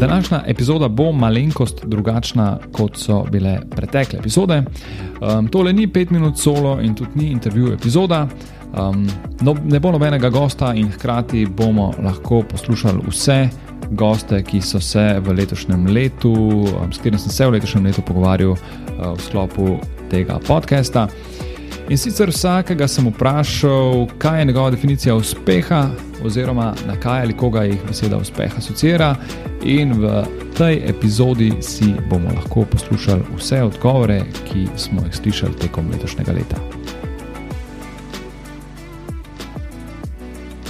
Današnja epizoda bo malenkost drugačna, kot so bile pretekle epizode. Um, tole ni pet minut solo in tudi ni intervju epizoda. Um, no, ne bo nobenega gosta in hkrati bomo lahko poslušali vse goste, ki so se v letošnjem letu, um, s katerimi sem se v letošnjem letu pogovarjal uh, v sklopu tega podcasta. In sicer vsakega sem vprašal, kaj je njegova definicija uspeha, oziroma na kaj ali koga jih beseda uspeh asocira. In v tej epizodi si bomo lahko poslušali vse odgovore, ki smo jih slišali tekom letošnjega leta.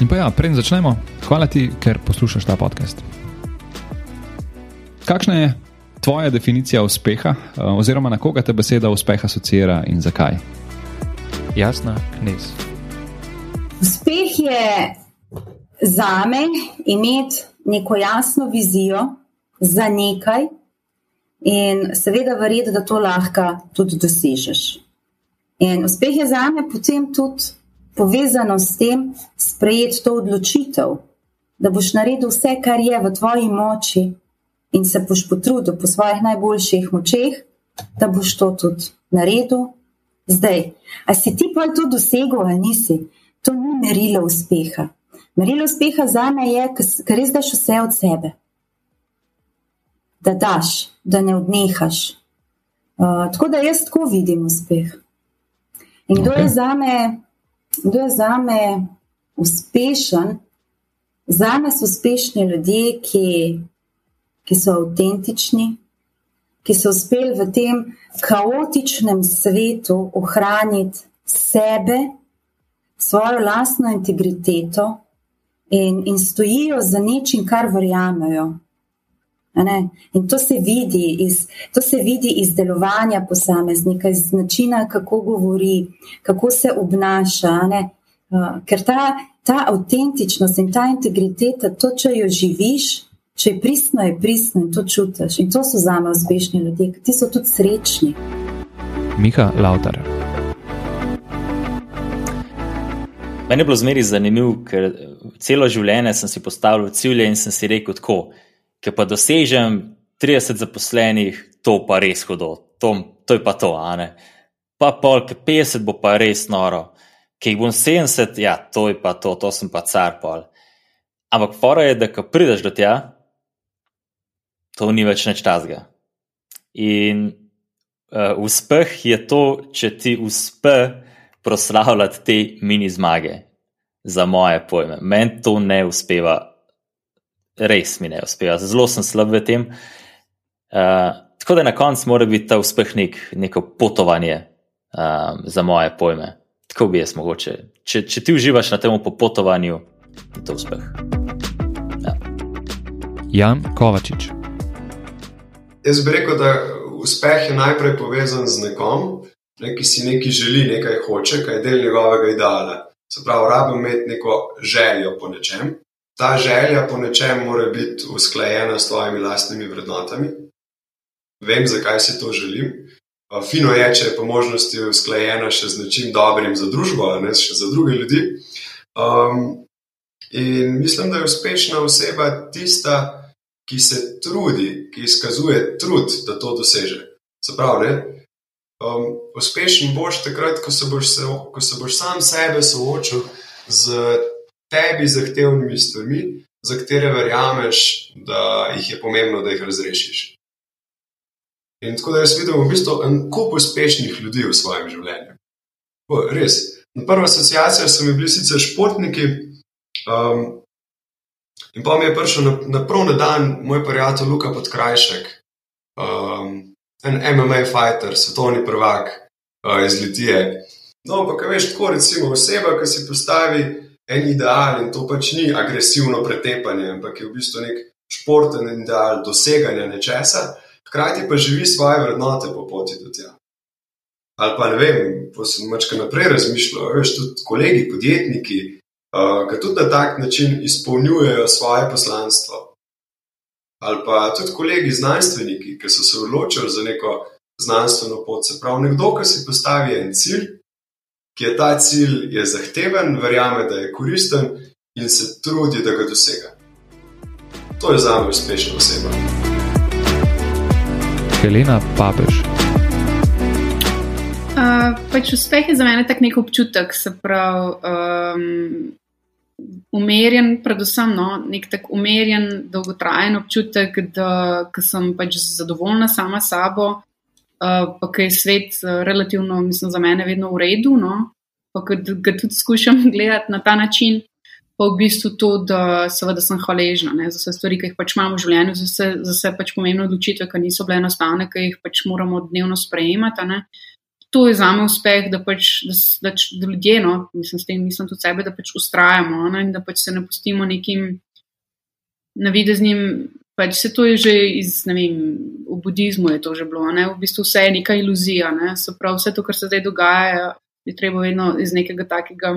In pa ja, preden začnemo, hvala ti, ker poslušaš ta podcast. Kakšna je tvoja definicija uspeha, oziroma na koga te beseda uspeh asocira in zakaj? Jasna, knez. Uspeh je za me imeti neko jasno vizijo za nekaj in seveda verjeti, da to lahko tudi dosežeš. In uspeh je za me potem tudi povezano s tem, sprejeti to odločitev, da boš naredil vse, kar je v tvoji moči in se boš potrudil po svojih najboljših močeh, da boš to tudi naredil Zdaj, a si ti pa to dosegel ali nisi, to ni merilo uspeha. Merilo uspeha za me je, ker res daš vse od sebe. Da daš, da ne odnehaš. Uh, tako da jaz tako vidim uspeh. In kdo je za me, kdo je za me uspešen? Za me so uspešni ljudje, ki, ki so avtentični, ki so uspeli v tem kaotičnem svetu ohraniti sebe, svojo lastno integriteto in, in stojijo za nečim, kar verjamejo. In to se, vidi iz, to se vidi iz delovanja posameznika, iz načina, kako govori, kako se obnaša. Uh, ker ta, ta avtentičnost in ta integriteta, to, če jo živiš, Če je pristno, je pristno in to čutiš. In to so za me uspešni ljudje, ti so tudi srečni. Miha Lautar. Meni je bilo zmeri zanimivo, ker celo življenje sem si postavil cilje in sem si rekel tako, ker pa dosežem 30 zaposlenih, to pa res hudo, to, to je pa to, a ne. Pa polk 50 bo pa res noro, ker jih bom 70, ja, to je pa to, to sem pa car pol. Ampak fora je, da ko prideš do tja, to ni več nič tazga. In uh, uspeh je to, če ti uspe proslavljati te mini zmage, za moje pojme. Meni to ne uspeva, res mi ne uspeva, zelo sem slab v tem. Uh, tako da na koncu mora biti ta uspeh nek, neko potovanje um, za moje pojme. Tako bi jaz mogoče. Če, če ti uživaš na tem popotovanju, je to uspeh. Ja. Jan Kovačič. Jaz bi rekel, da uspeh je najprej povezan z nekom, ne, ki si nekaj želi, nekaj hoče, kaj je del njegovega ideala. Se pravi, rabim imeti neko željo po nečem. Ta želja po nečem mora biti usklajena s tvojimi lastnimi vrednotami. Vem, zakaj si to želim. Fino je, če je po možnosti usklajena še z nečim dobrim za družbo, ne še za druge ljudi. Um, in mislim, da je uspešna oseba tista, ki se trudi, ki izkazuje trud, da to doseže. Se pravi, um, uspešen boš takrat, ko se boš, se, ko se boš sam sebe soočil z tebi zahtevnimi stvarmi, za katere verjameš, da jih je pomembno, da jih razrešiš. In tako da jaz vidim v bistvu en kup uspešnih ljudi v svojem življenju. O, res. Na prvo asociacijo so mi bili sicer športniki, um, In pa mi je prišel na, na prvi dan moj prijatelj Luka Podkrajšek, um, en MMA fighter, svetovni prvak uh, iz Litije. No, ampak veš, tako recimo oseba, ki si postavi en ideal in to pač ni agresivno pretepanje, ampak je v bistvu nek športen ideal doseganja nečesa, hkrati pa živi svoje vrednote po poti do tega. Ali pa ne vem, pa sem mačka naprej razmišljal, veš, tudi kolegi, podjetniki, uh, ki tudi na tak način izpolnjujejo svoje poslanstvo. Ali pa tudi kolegi znanstveniki, ki so se odločili za neko znanstveno pot. Se pravi, nekdo, ki si postavi en cilj, ki je ta cilj je zahteven, verjame, da je koristen in se trudi, da ga dosega. To je za me uspešna oseba. Helena Papež. Uh, pač uspeh je za mene tak nek občutek, se pravi, um, umirjen, predvsem no, nek tak umirjen, dolgotrajen občutek, da sem pač zadovoljna sama s sabo, uh, pa ki je svet uh, relativno, mislim, za mene vedno v redu, no, pa ga tudi skušam gledati na ta način. Pa v bistvu to, da seveda sem hvaležna ne, za vse stvari, ki jih pač imamo v življenju, za vse, za vse pač pomembne odločitve, ki niso bile enostavne, ki jih pač moramo dnevno sprejemati. Ne to je za me uspeh, da pač da, da, da ljudje, no, mislim, s tem mislim tudi sebe, da pač ustrajamo ne, in da pač se ne pustimo nekim navideznim. Pač se to je že iz, ne vem, v budizmu je to že bilo, ne? v bistvu vse je neka iluzija. Ne? Se pravi, vse to, kar se zdaj dogaja, je treba vedno iz nekega takega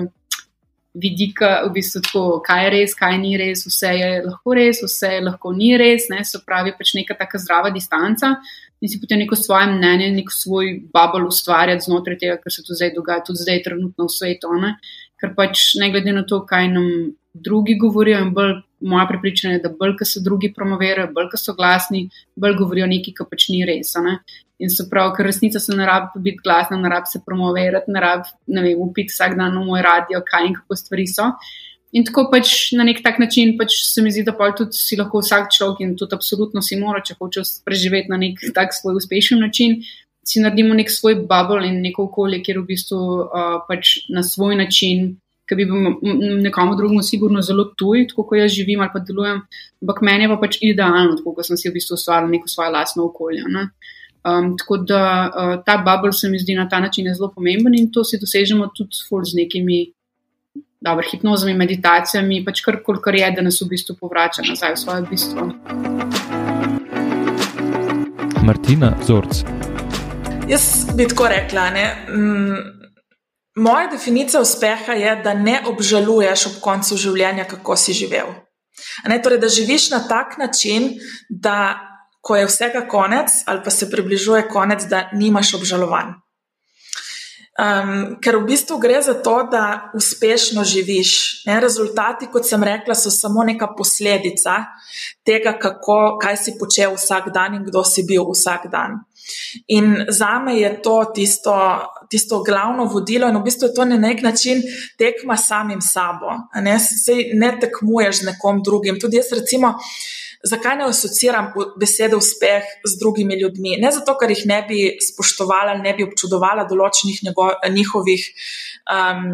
vidika, v bistvu tako, kaj je res, kaj ni res, vse je lahko res, vse je lahko ni res, ne? se pravi, pač neka taka zdrava distanca, in si potem neko svoje mnenje, nek svoj bubble ustvarjati znotraj tega, kar se tu zdaj dogaja, tudi zdaj, trenutno v svetu. Ne? Ker pač ne glede na to, kaj nam drugi govorijo, in bolj moja prepričanja je, da bolj, ko se drugi promovirajo, bolj, ko so glasni, bolj govorijo nekaj, kar pač ni res. Ne? In se pravi, ker resnica se ne rabi biti glasna, ne rabi se promovirati, ne rabi, ne vem, upiti vsak dan v moj radio, kaj in kako stvari so. In tako pač na nek tak način pač se mi zdi, da pa tudi si lahko vsak človek in tudi absolutno si mora, če hoče preživeti na nek tak svoj uspešen način, si naredimo nek svoj bubble in neko okolje, kjer v bistvu uh, pač na svoj način, ki bi bil nekomu drugemu sigurno zelo tuj, tako kot jaz živim ali pa delujem, ampak meni je pa pač idealno, tako kot sem si v bistvu ustvaril neko svoje lastno okolje. Ne? Um, tako da uh, ta bubble se mi zdi na ta način zelo pomemben in to si dosežemo tudi z nekimi dobro, hipnozami, meditacijami, pač kar koli je, da nas v bistvu povrača nazaj v svoje bistvo. Martina Zorc. Jaz bi tako rekla. Ne? Moja definicija uspeha je, da ne obžaluješ ob koncu življenja, kako si živel. Ne, torej, da živiš na tak način, da ko je vsega konec, ali pa se približuje konec, da nimaš obžalovanj. Um, ker v bistvu gre za to, da uspešno živiš. Ne? Rezultati, kot sem rekla, so samo neka posledica tega, kako, kaj si počel vsak dan in kdo si bil vsak dan. In za me je to tisto, tisto glavno vodilo, in v bistvu je to na nek način tekma samim sabo. Ne, ne tekmuješ z nekom drugim. Tudi jaz, recimo, zakaj ne asociiram besede uspeh z drugimi ljudmi? Ne zato, ker jih ne bi spoštovala ne bi občudovala določenih njihovih, um,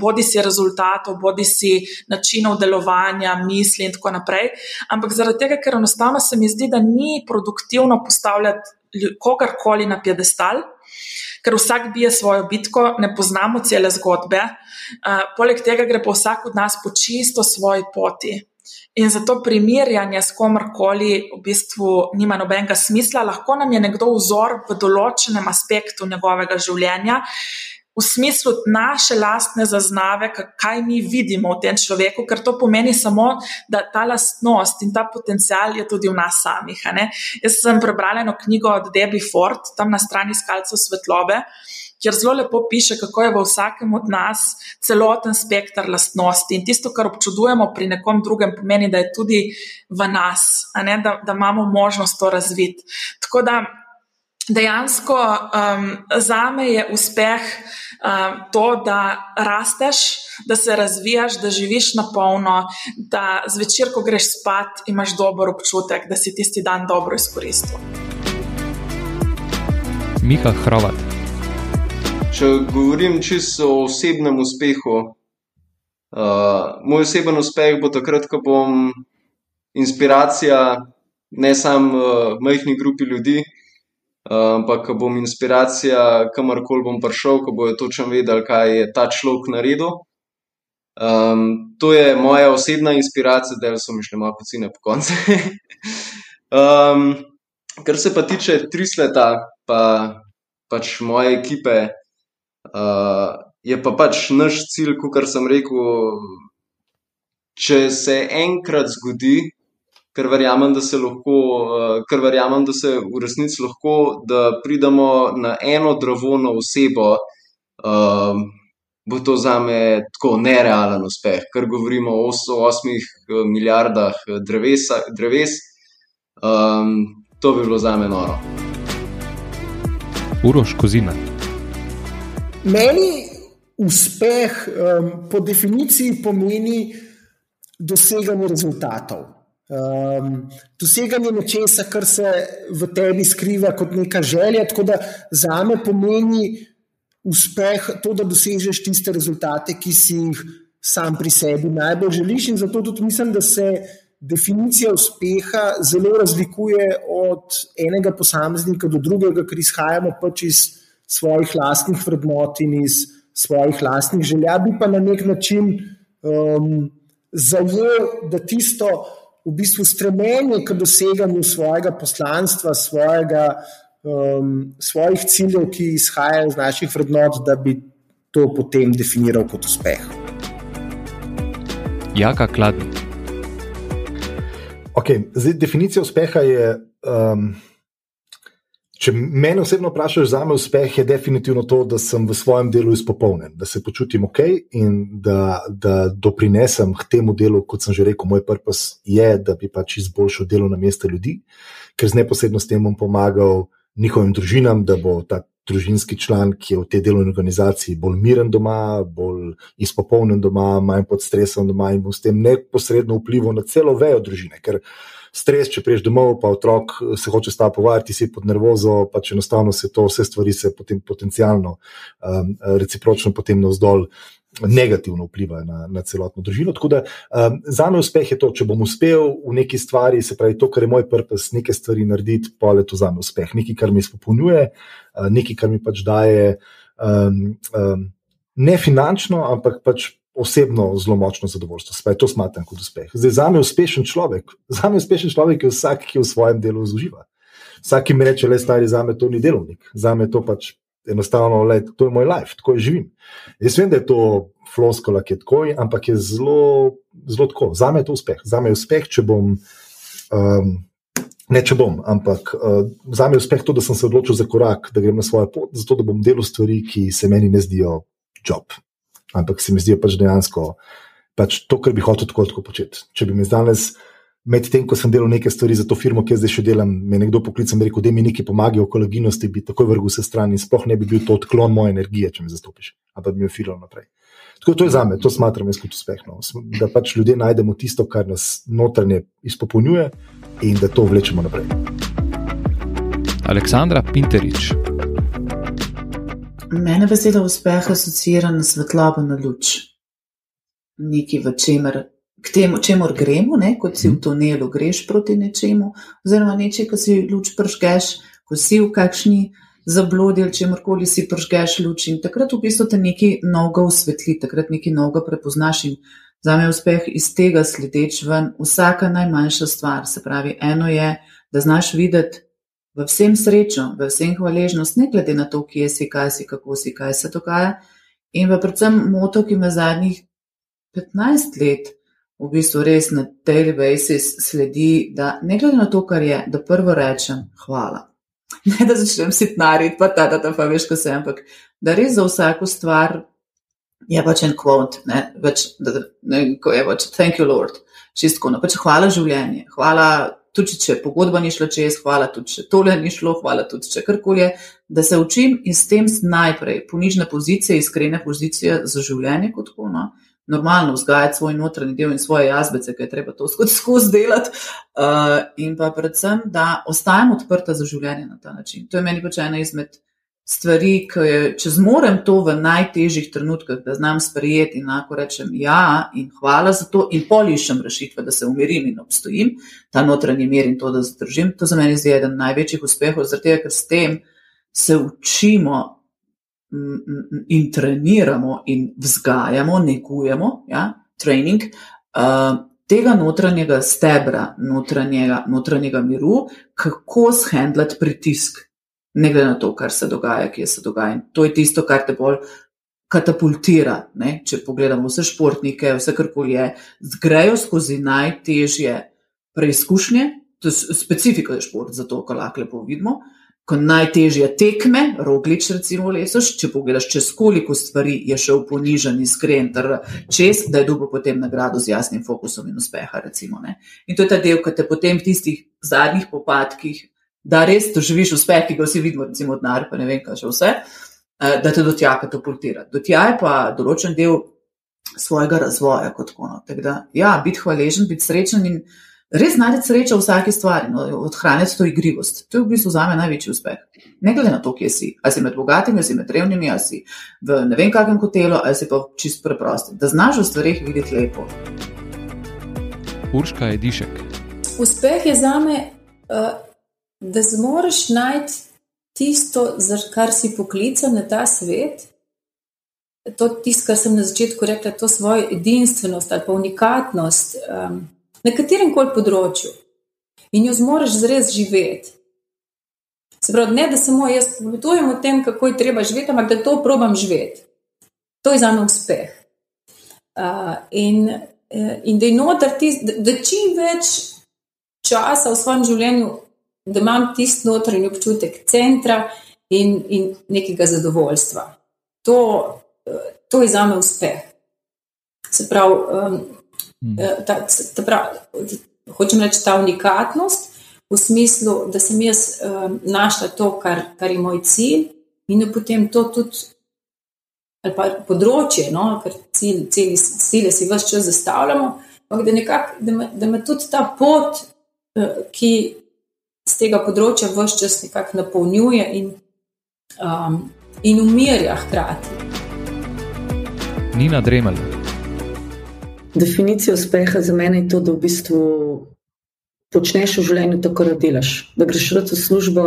bodi si rezultatov, bodi si načinov delovanja, misli in tako naprej, ampak zaradi tega, ker enostavno se mi zdi, da ni produktivno postavljati kogarkoli na piedestal. Ker vsak bije svojo bitko, ne poznamo cele zgodbe, uh, poleg tega gre pa vsak od nas po čisto svoji poti. In zato primerjanje s komorkoli v bistvu nima nobenega smisla. Lahko nam je nekdo vzor v določenem aspektu njegovega življenja, v smislu naše lastne zaznave, kaj mi vidimo v tem človeku, ker to pomeni samo, da ta lastnost in ta potencial je tudi v nas samih. Jaz sem prebrala eno knjigo od Debbie Ford, tam na strani Skalcev svetlobe kjer zelo lepo piše, kako je v vsakem od nas celoten spektr lastnosti. In tisto, kar občudujemo pri nekom drugem, pomeni, da je tudi v nas, ne, da, da imamo možnost to razviti. Tako da dejansko um, za me je uspeh um, to, da rasteš, da se razvijaš, da živiš na polno, da zvečer, ko greš spat, imaš dober občutek, da si tisti dan dobro izkoristil. Miha Hrvat. Če govorim čisto o osebnem uspehu, uh, moj oseben uspeh bo takrat, ko bom inspiracija ne samo uh, majhni grupi ljudi, uh, ampak ko bom inspiracija kamorkoli bom prišel, ko bojo točno vedeli, kaj je ta človek naredil. Um, to je moja osebna inspiracija, da so mi šli malo pocine po koncu. um, kar se pa tiče trisleta, pa pač moje ekipe, Uh, je pa pač naš cilj, kot sem rekel, če se enkrat zgodi, ker verjamem, da se lahko, uh, ker verjamem, da se v resnici lahko, da pridemo na eno drevo na osebo, uh, bo to za me tako nerealen uspeh, ker govorimo o 8 milijardah drevesa, dreves. Um, to bi bilo za me noro. Uroš Kozina. Meni uspeh um, po definiciji pomeni doseganje rezultatov. Um, doseganje nečesa, kar se v tebi skriva kot neka želja. Tako da za me pomeni uspeh to, da dosežeš tiste rezultate, ki si jih sam pri sebi najbolj želiš. In zato tudi mislim, da se definicija uspeha zelo razlikuje od enega posameznika do drugega, ker izhajamo pač iz svojih lastnih vrednot in iz svojih lastnih želja, bi pa na nek način um, zajel, da tisto v bistvu stremenje k doseganju svojega poslanstva, svojega, um, svojih ciljev, ki izhajajo iz naših vrednot, da bi to potem definiral kot uspeh. Jaka kladni. Okay, zdaj, definicija uspeha je. Um, Če me osebno vprašaš, za me uspeh je definitivno to, da sem v svojem delu izpopolnjen, da se počutim ok in da, da doprinesem k temu delu, kot sem že rekel, moj purpose je, da bi pač izboljšal delo na mestu ljudi, ker z neposredno s tem bom pomagal njihovim družinam, da bo ta družinski član, ki je v tej delovni organizaciji, bolj miren doma, bolj izpopolnjen doma, manj pod stresom doma in bo s tem neposredno vplival na celo vejo družine. Ker stres, če priješ domov, pa otrok eh, se hoče sta pogovarjati, si pod nervozo, pač enostavno se to, vse stvari se potem potencialno, um, recipročno potem navzdol. Negativno vpliva na, na celotno družino. Tako da um, za me uspeh je to, če bom uspel v neki stvari, se pravi, to, kar je moj purpose, nekaj stvari narediti, pa je to za me uspeh. Nekaj, kar me izpopolnjuje, uh, nekaj, kar mi pač daje um, um, ne finančno, ampak pač osebno zelo močno zadovoljstvo. Spaj, to smatram kot uspeh. Zdaj, za me je uspešen človek, za me je uspešen človek, je vsak, ki v svojem delu uživa. Vsak, ki mi reče, le stari, za me to ni delovnik, za me to pač enostavno, le, to je moj life, tako živim. Jaz vem, da je to floskola, ki je tako, ampak je zelo, zelo tako. Za me je to uspeh. Za me je uspeh, če bom. Um, Ne, če bom, ampak uh, za me je uspeh to, da sem se odločil za korak, da grem na svojo pot, zato da bom delal stvari, ki se meni ne zdijo job ampak se mi zdi pač dejansko pač to, kar bi hotel tako, tako početi. Če bi mi danes, medtem ko sem delal neke stvari za to firmo, ki zdaj še delam, me nekdo poklical in rekel, da mi nekaj pomaga v ekologičnosti, bi takoj vrgel vse stran in sploh ne bi bil to odklon moje energije, če me zastopiš, ampak bi me filal naprej. Tako to je za me, to smatram jaz kot uspeh. No. Da pač ljudje najdemo tisto, kar nas notranje izpopolnjuje in da to vlečemo naprej. Aleksandra Pinterič. Mene beseda uspeh asocira na svetlobo, na luč. Nekaj, v čemer, k temu, čemu gremo, ne? kot si v mhm. tunelu, greš proti nečemu, oziroma nečemu, ko si luč pržgeš, ko si v kakšni zablodi ali čemu koli si pržgeš luč in takrat v bistvu te nekaj novega usvetli, takrat nekaj novega prepoznaš in za me je uspeh iz tega sledeč ven vsaka najmanjša stvar. Se pravi, eno je, da znaš videti v vsem srečo, v vsem hvaležnost, ne glede na to, kje si, kaj si, kako si, kaj se dogaja. In pa predvsem moto, ki me zadnjih 15 let v bistvu res na daily basis sledi, da ne glede na to, kar je, da prvo rečem hvala. Ne da začnem sitnariti, pa ta, da ta pa veš, ko sem, ampak da res za vsako stvar je pač en kvot, ne več, da, ne, ko je pač thank you, Lord, čistko, no pač hvala življenje, hvala tudi če pogodba ni šla čez, hvala tudi če tole ni šlo, hvala tudi če karkoli je, da se učim in s tem najprej ponižne pozicije, iskrene pozicije za življenje kot tako. No? Normalno vzgajati svoj notranji del in svoje jazbece, ki je treba to skozi skozi delati, uh, in pa predvsem, da ostajam odprta za življenje na ta način. To je meni pač ena izmed stvari, ki je, če zmorem to v najtežjih trenutkih, da znam sprejeti in lahko rečem ja in hvala za to in polišem rešitve, da se umirim in obstojim, ta notranji mir in to, da zdržim, to za meni je eden največjih uspehov, zaradi tega, ker s tem se učimo in treniramo in vzgajamo, negujemo, ja, trening. Uh, Tega notranjega stebra, notranjega, notranjega miru, kako shendlati pritisk, ne glede na to, kar se dogaja, kje se dogaja. In to je tisto, kar te bolj katapultira. Ne? Če pogledamo vse športnike, vse kar koli je, grejo skozi najtežje preizkušnje, to je specifika šport, zato kar lahko lepo vidimo. Ko najtežje tekme, roglič, recimo, lesoš, če pogledaš, čez koliko stvari je šel ponižen, iskren, ter čez, da je dobil potem nagrado z jasnim fokusom in uspeha. Recimo, in to je ta del, ki te potem v tistih zadnjih popadkih, da res doživiš uspeh, ki ga vsi vidimo, recimo od nar, pa ne vem, kaj še vse, eh, da te do tja katapultira. Do tja je pa določen del svojega razvoja kot kono. Tako da, ja, biti hvaležen, biti srečen in res najti srečo v vsaki stvari, no, odhraniti to igrivost. To je v bistvu za me največji uspeh. Ne glede na to, kje si. Ali si med bogatimi, ali si med revnimi, ali si v ne vem kakšnem hotelu, ali si pa čist preprost. Da znaš v stvarih videti lepo. Urška je dišek. Uspeh je za me, uh, da zmoriš najti tisto, za kar si poklican na ta svet. To je tisto, kar sem na začetku rekla, to svojo edinstvenost ali pa unikatnost. Um, na katerem koli področju in jo zmoriš zres živeti. Se pravi, ne da samo jaz povedujem o tem, kako je treba živeti, ampak da to probam živeti. To je za me uspeh. Uh, in, eh, in da je noter tisti, da, da čim več časa v svojem življenju, da imam tisti notranji občutek centra in, in nekega zadovoljstva. To, uh, to je za me uspeh. Se pravi, um, Hmm. Eh, ta, ta prav, hočem reči, ta unikatnost v smislu, da sem jaz um, našla to, kar, kar je moj cilj, in potem to tudi, ali pa področje, no, ker cilj, cilj, cilje si vse čas zastavljamo, ampak da, nekak, da, me, da me tudi ta pot, uh, ki z tega področja vse čas nekako napolnjuje in, um, in umirja hkrati. Nina Dremelj. Definicija uspeha za mene je to, da v bistvu počneš v življenju to, kar delaš. Da greš v službo,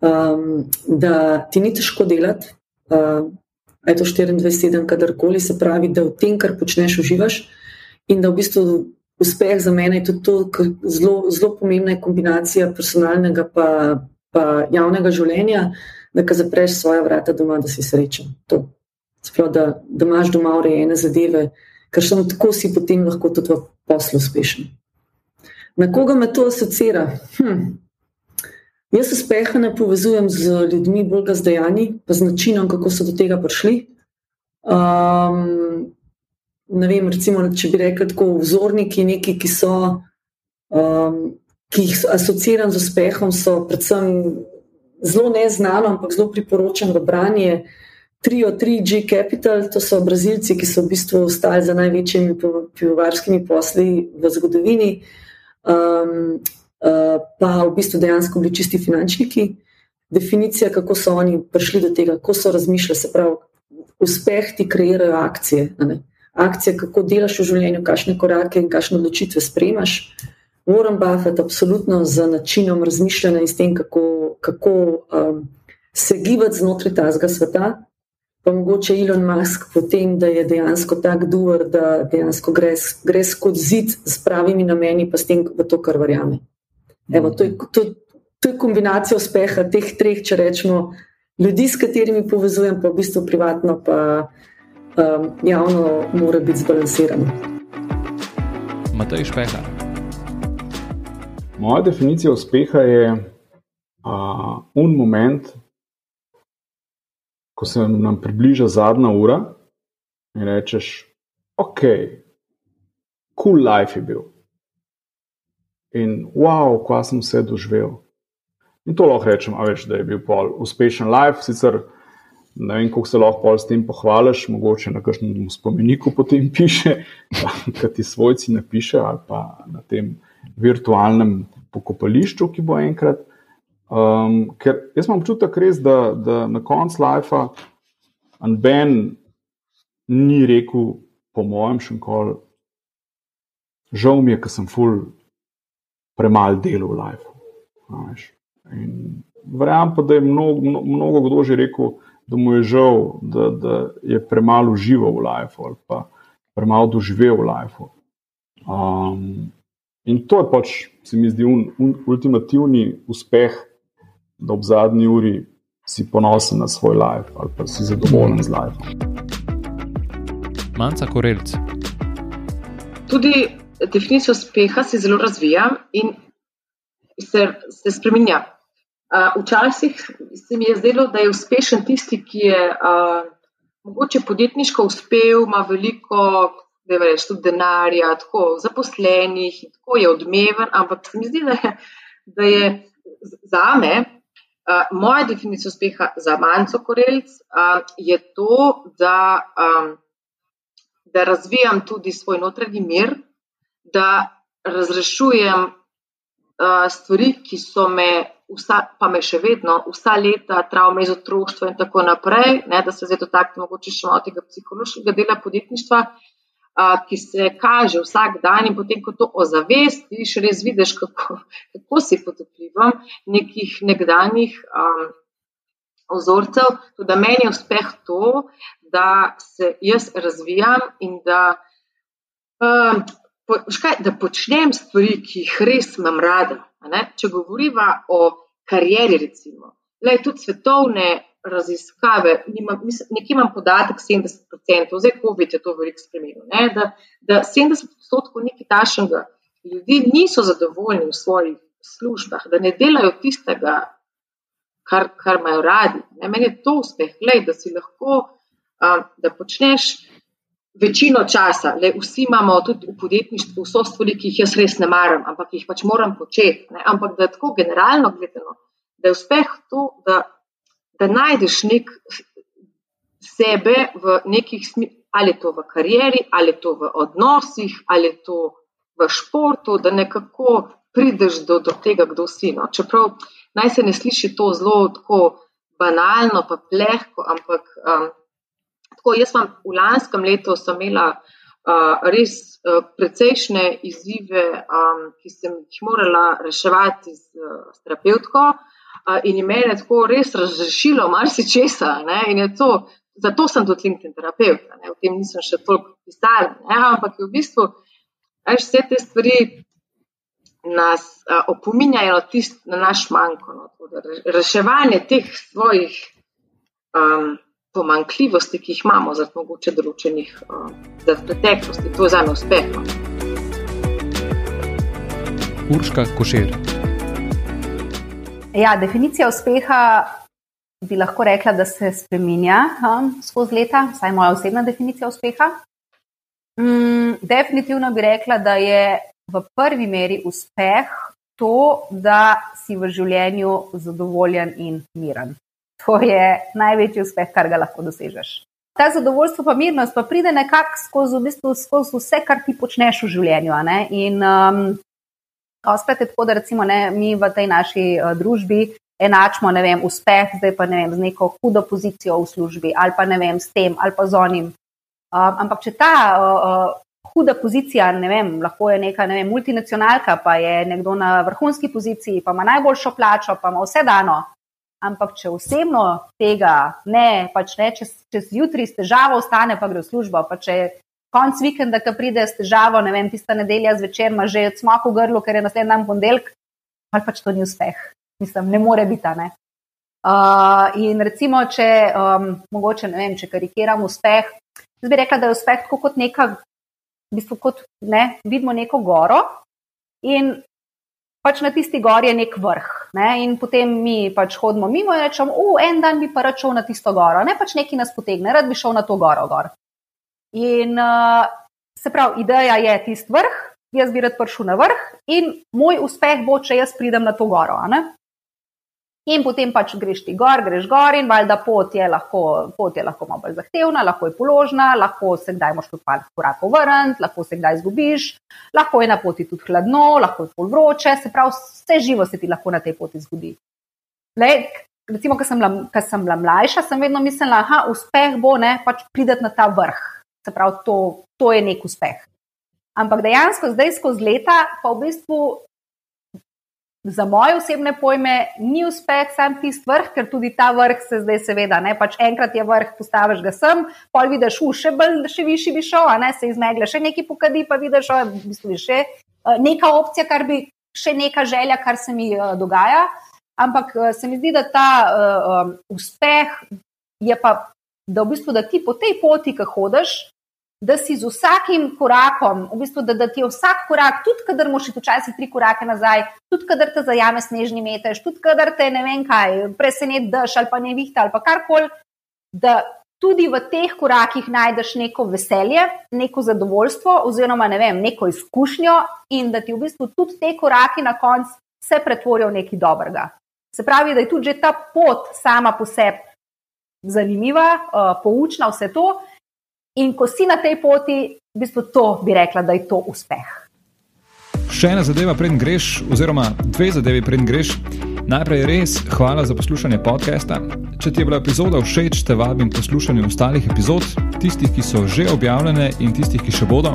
um, da ti ni težko delati, uh, je to 24-7, kadarkoli se pravi, da v tem, kar počneš, uživaš. In da v bistvu uspeh za mene je tudi to, kar zelo, zelo pomembna je kombinacija personalnega pa, pa javnega življenja, da ka zapreš svoje vrata doma, da si srečen. To. Sprav, da, da imaš doma urejene zadeve ker samo tako si potem lahko tudi v poslu uspešen. Na koga me to asocira? Hm. Jaz uspeha ne povezujem z ljudmi, bolj ga z dejanji, pa z načinom, kako so do tega prišli. Um, ne vem, recimo, če bi rekli tako, vzorniki, neki, ki so. Um, Ki jih asociiram z uspehom, so predvsem zelo neznano, ampak zelo priporočam v branje. Uh, trio 3G Capital, to so Brazilci, ki so v bistvu ostali za največjimi pivovarskimi posli v zgodovini, um, uh, pa v bistvu dejansko bili čisti finančniki. Definicija, kako so oni prišli do tega, kako so razmišljali, se pravi, uspeh ti kreirajo akcije. Akcije, kako delaš v življenju, kakšne korake in kakšne odločitve sprejmaš. Warren Buffett, absolutno z načinom razmišljanja in s tem, kako, kako um, se gibati znotraj tega sveta, pa mogoče Elon Musk potem, da je dejansko tak duer, da dejansko gre, gre skozi zid s pravimi nameni, pa s tem v to, kar verjame. Evo, to, je, to, to je kombinacija uspeha teh treh, če rečemo, ljudi, s katerimi povezujem, pa v bistvu privatno, pa um, javno, mora biti zbalansirano. Matej Špeha. Moja definicija uspeha je uh, un moment, ko se nam približa zadnja ura in rečeš, ok, cool life je bil. In wow, ko sem vse doživel. In to lahko rečem, veš, da je bil pol uspešen life, sicer ne vem, kako se lahko s tem pohvališ, mogoče na kakšnem spomeniku potem piše, kaj ti svojci napiše, ali pa na tem virtualnem pokopališču, ki bo enkrat. Um, ker jaz imam občutek, res, da, da na koncu life Ben ni rekel, po mojem, še enkoli, žal mi je, ker sem ful premalo delal v life. Verjamem pa, da je mnogo, mnogo kdo že rekel, da mu je žal, da, da je premalo užival v life ali pa premalo doživel v life. Um, in to je pač, se mi zdi, un, un, ultimativni uspeh da ob zadnji uri si ponosen na svoj life ali pa si zadovoljen z life. Manca korelc. Tudi definicija uspeha se zelo razvija in se, se spremenja. Uh, včasih se mi je zdelo, da je uspešen tisti, ki je uh, mogoče podjetniško uspel, ima veliko, da veš, tudi denarja, tako zaposlenih, tako je odmeven, ampak se mi zdi, da je, da je za me, uh, moja definicija uspeha za manjco korelc, uh, je to, da, um, da razvijam tudi svoj notranji mir, da razrešujem uh, stvari, ki so me vsa, pa me še vedno, vsa leta, travme iz otroštva in tako naprej, ne, da se zdaj dotaknem mogoče še malo tega psihološkega dela podjetništva, a, ki se kaže vsak dan in potem, ko to ozavestiš, res vidiš, kako, kako si pod vplivom nekih nekdanjih um, ozorcev. Tudi meni je uspeh to, da se jaz razvijam in da. Um, Škaj, da počnem stvari, ki jih res imam rada. Če govoriva o karieri, recimo, le tudi svetovne raziskave, nekje imam podatek 70%, zdaj COVID je to veliko spremenil, ne, da, da 70% nekaj tašnega ljudi niso zadovoljni v svojih službah, da ne delajo tistega, kar, kar imajo radi. Ne. Meni je to uspeh, le, da si lahko, um, da počneš večino časa, le vsi imamo tudi v podjetništvu vso stvari, ki jih jaz res ne maram, ampak jih pač moram početi. Ne? Ampak da je tako generalno gledano, da je uspeh to, da, da najdeš nek sebe v nekih smislih, ali to v karieri, ali to v odnosih, ali to v športu, da nekako prideš do, do tega, kdo si. No? Čeprav naj se ne sliši to zelo tako banalno, pa plehko, ampak. Um, Tako, jaz sem v lanskem letu imela uh, res uh, precejšnje izzive, um, ki sem jih morala reševati z, z terapeutko, uh, in je meni tako res razrešilo marsikesa. Zato sem tudi LinkedIn terapeut, o tem nisem še toliko pisala, ampak v bistvu veš, vse te stvari nas uh, opominjajo tist, na naš manjko. No, reševanje teh svojih. Um, pomankljivosti, ki jih imamo, zaradi mogoče določenih uh, preteklosti. To je za me uspeh. No. Urška Košer. Ja, definicija uspeha bi lahko rekla, da se spremenja um, skozi leta, vsaj moja osebna definicija uspeha. Mm, definitivno bi rekla, da je v prvi meri uspeh to, da si v življenju zadovoljen in miren. To je največji uspeh, kar ga lahko dosežeš. Ta zadovoljstvo, pa mirnost, pa pride nekako skozi, v bistvu, skozi vse, kar ti počneš v življenju. In um, spet je tako, da recimo ne, mi v tej naši uh, družbi enačimo vem, uspeh, zdaj pa ne vem, z neko hudo pozicijo v službi ali pa ne vem, s tem ali pa z onim. Um, ampak če ta uh, huda pozicija, ne vem, lahko je neka ne vem, multinacionalka, pa je nekdo na vrhunski poziciji, pa ima najboljšo plačo, pa ima vse dano. Ampak, če osebno tega ne, pač ne, čez, čez jutri s težavo ostane, pa gre v službo. Pa če konc vikenda, ki pride s težavo, ne vem, tista nedelja zvečer, ima že smok v grlu, ker je naslednji dan ponedeljek, ali pač to ni uspeh. Mislim, ne more biti. Ne? Uh, in recimo, če um, mogoče, ne vem, če karikiram uspeh, bi rekla, da je uspeh tako kot neka, v bistvu kot ne, vidimo neko goro. In pač na tisti gori je nek vrh. Ne? In potem mi pač hodimo mimo in rečemo, v en dan bi pa račel na tisto goro, ne pač neki nas potegne, rad bi šel na to goro. Gor. In uh, se pravi, ideja je tisti vrh, jaz bi rad prišel na vrh in moj uspeh bo, če jaz pridem na to goro. In potem pač greš ti gor, greš gor in valjda pot je lahko, pot je lahko malo bolj zahtevna, lahko je položna, lahko se kdaj moš tudi par korakov vrniti, lahko se kdaj izgubiš, lahko je na poti tudi hladno, lahko je pol vroče, se pravi, vse živo se ti lahko na tej poti zgodi. Lej, recimo, ko sem, sem bila mlajša, sem vedno mislila, da uspeh bo ne pač prideti na ta vrh. Se pravi, to, to je nek uspeh. Ampak dejansko zdaj skozi leta pa v bistvu Za moje osebne pojme ni uspeh sam tisti vrh, ker tudi ta vrh se zdaj, seveda, ne pač enkrat je vrh, postaviš ga sem, pol vidiš, u, še bolj, še višji bi šel, a ne se izmegle, še neki pokadi, pa vidiš, o, v bistvu še uh, neka opcija, kar bi še neka želja, kar se mi uh, dogaja. Ampak uh, se mi zdi, da ta uh, um, uspeh je pa, da v bistvu, da ti po tej poti, ki hodiš, da si z vsakim korakom, v bistvu, da, da ti je vsak korak, tudi kadar moš iti včasih tri korake nazaj, tudi kadar te zajame snežni metež, tudi kadar te ne vem kaj, presenet dež ali pa ne vihta ali pa karkoli, da tudi v teh korakih najdeš neko veselje, neko zadovoljstvo oziroma ne vem, neko izkušnjo in da ti v bistvu tudi te koraki na koncu se pretvorijo v nekaj dobrega. Se pravi, da je tudi ta pot sama po sebi zanimiva, uh, poučna, vse to. In ko si na tej poti, v bistvu to bi rekla, da je to uspeh. Še ena zadeva, preden greš, oziroma dve zadevi, preden greš. Najprej res hvala za poslušanje podcasta. Če ti je bila epizoda všeč, te vabim poslušati ostalih epizod, tistih, ki so že objavljene in tistih, ki še bodo.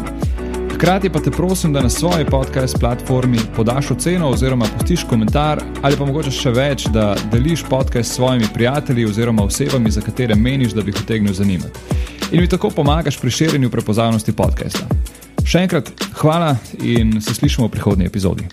Hkrati pa te prosim, da na svoji podcast platformi podaš oceno oziroma pustiš komentar ali pa mogoče še več, da deliš podcast s svojimi prijatelji oziroma osebami, za katere meniš, da bi jih utegnil zanimati in mi tako pomagaš pri širjenju prepoznavnosti podcasta. Še enkrat hvala in se slišimo v prihodnji epizodi.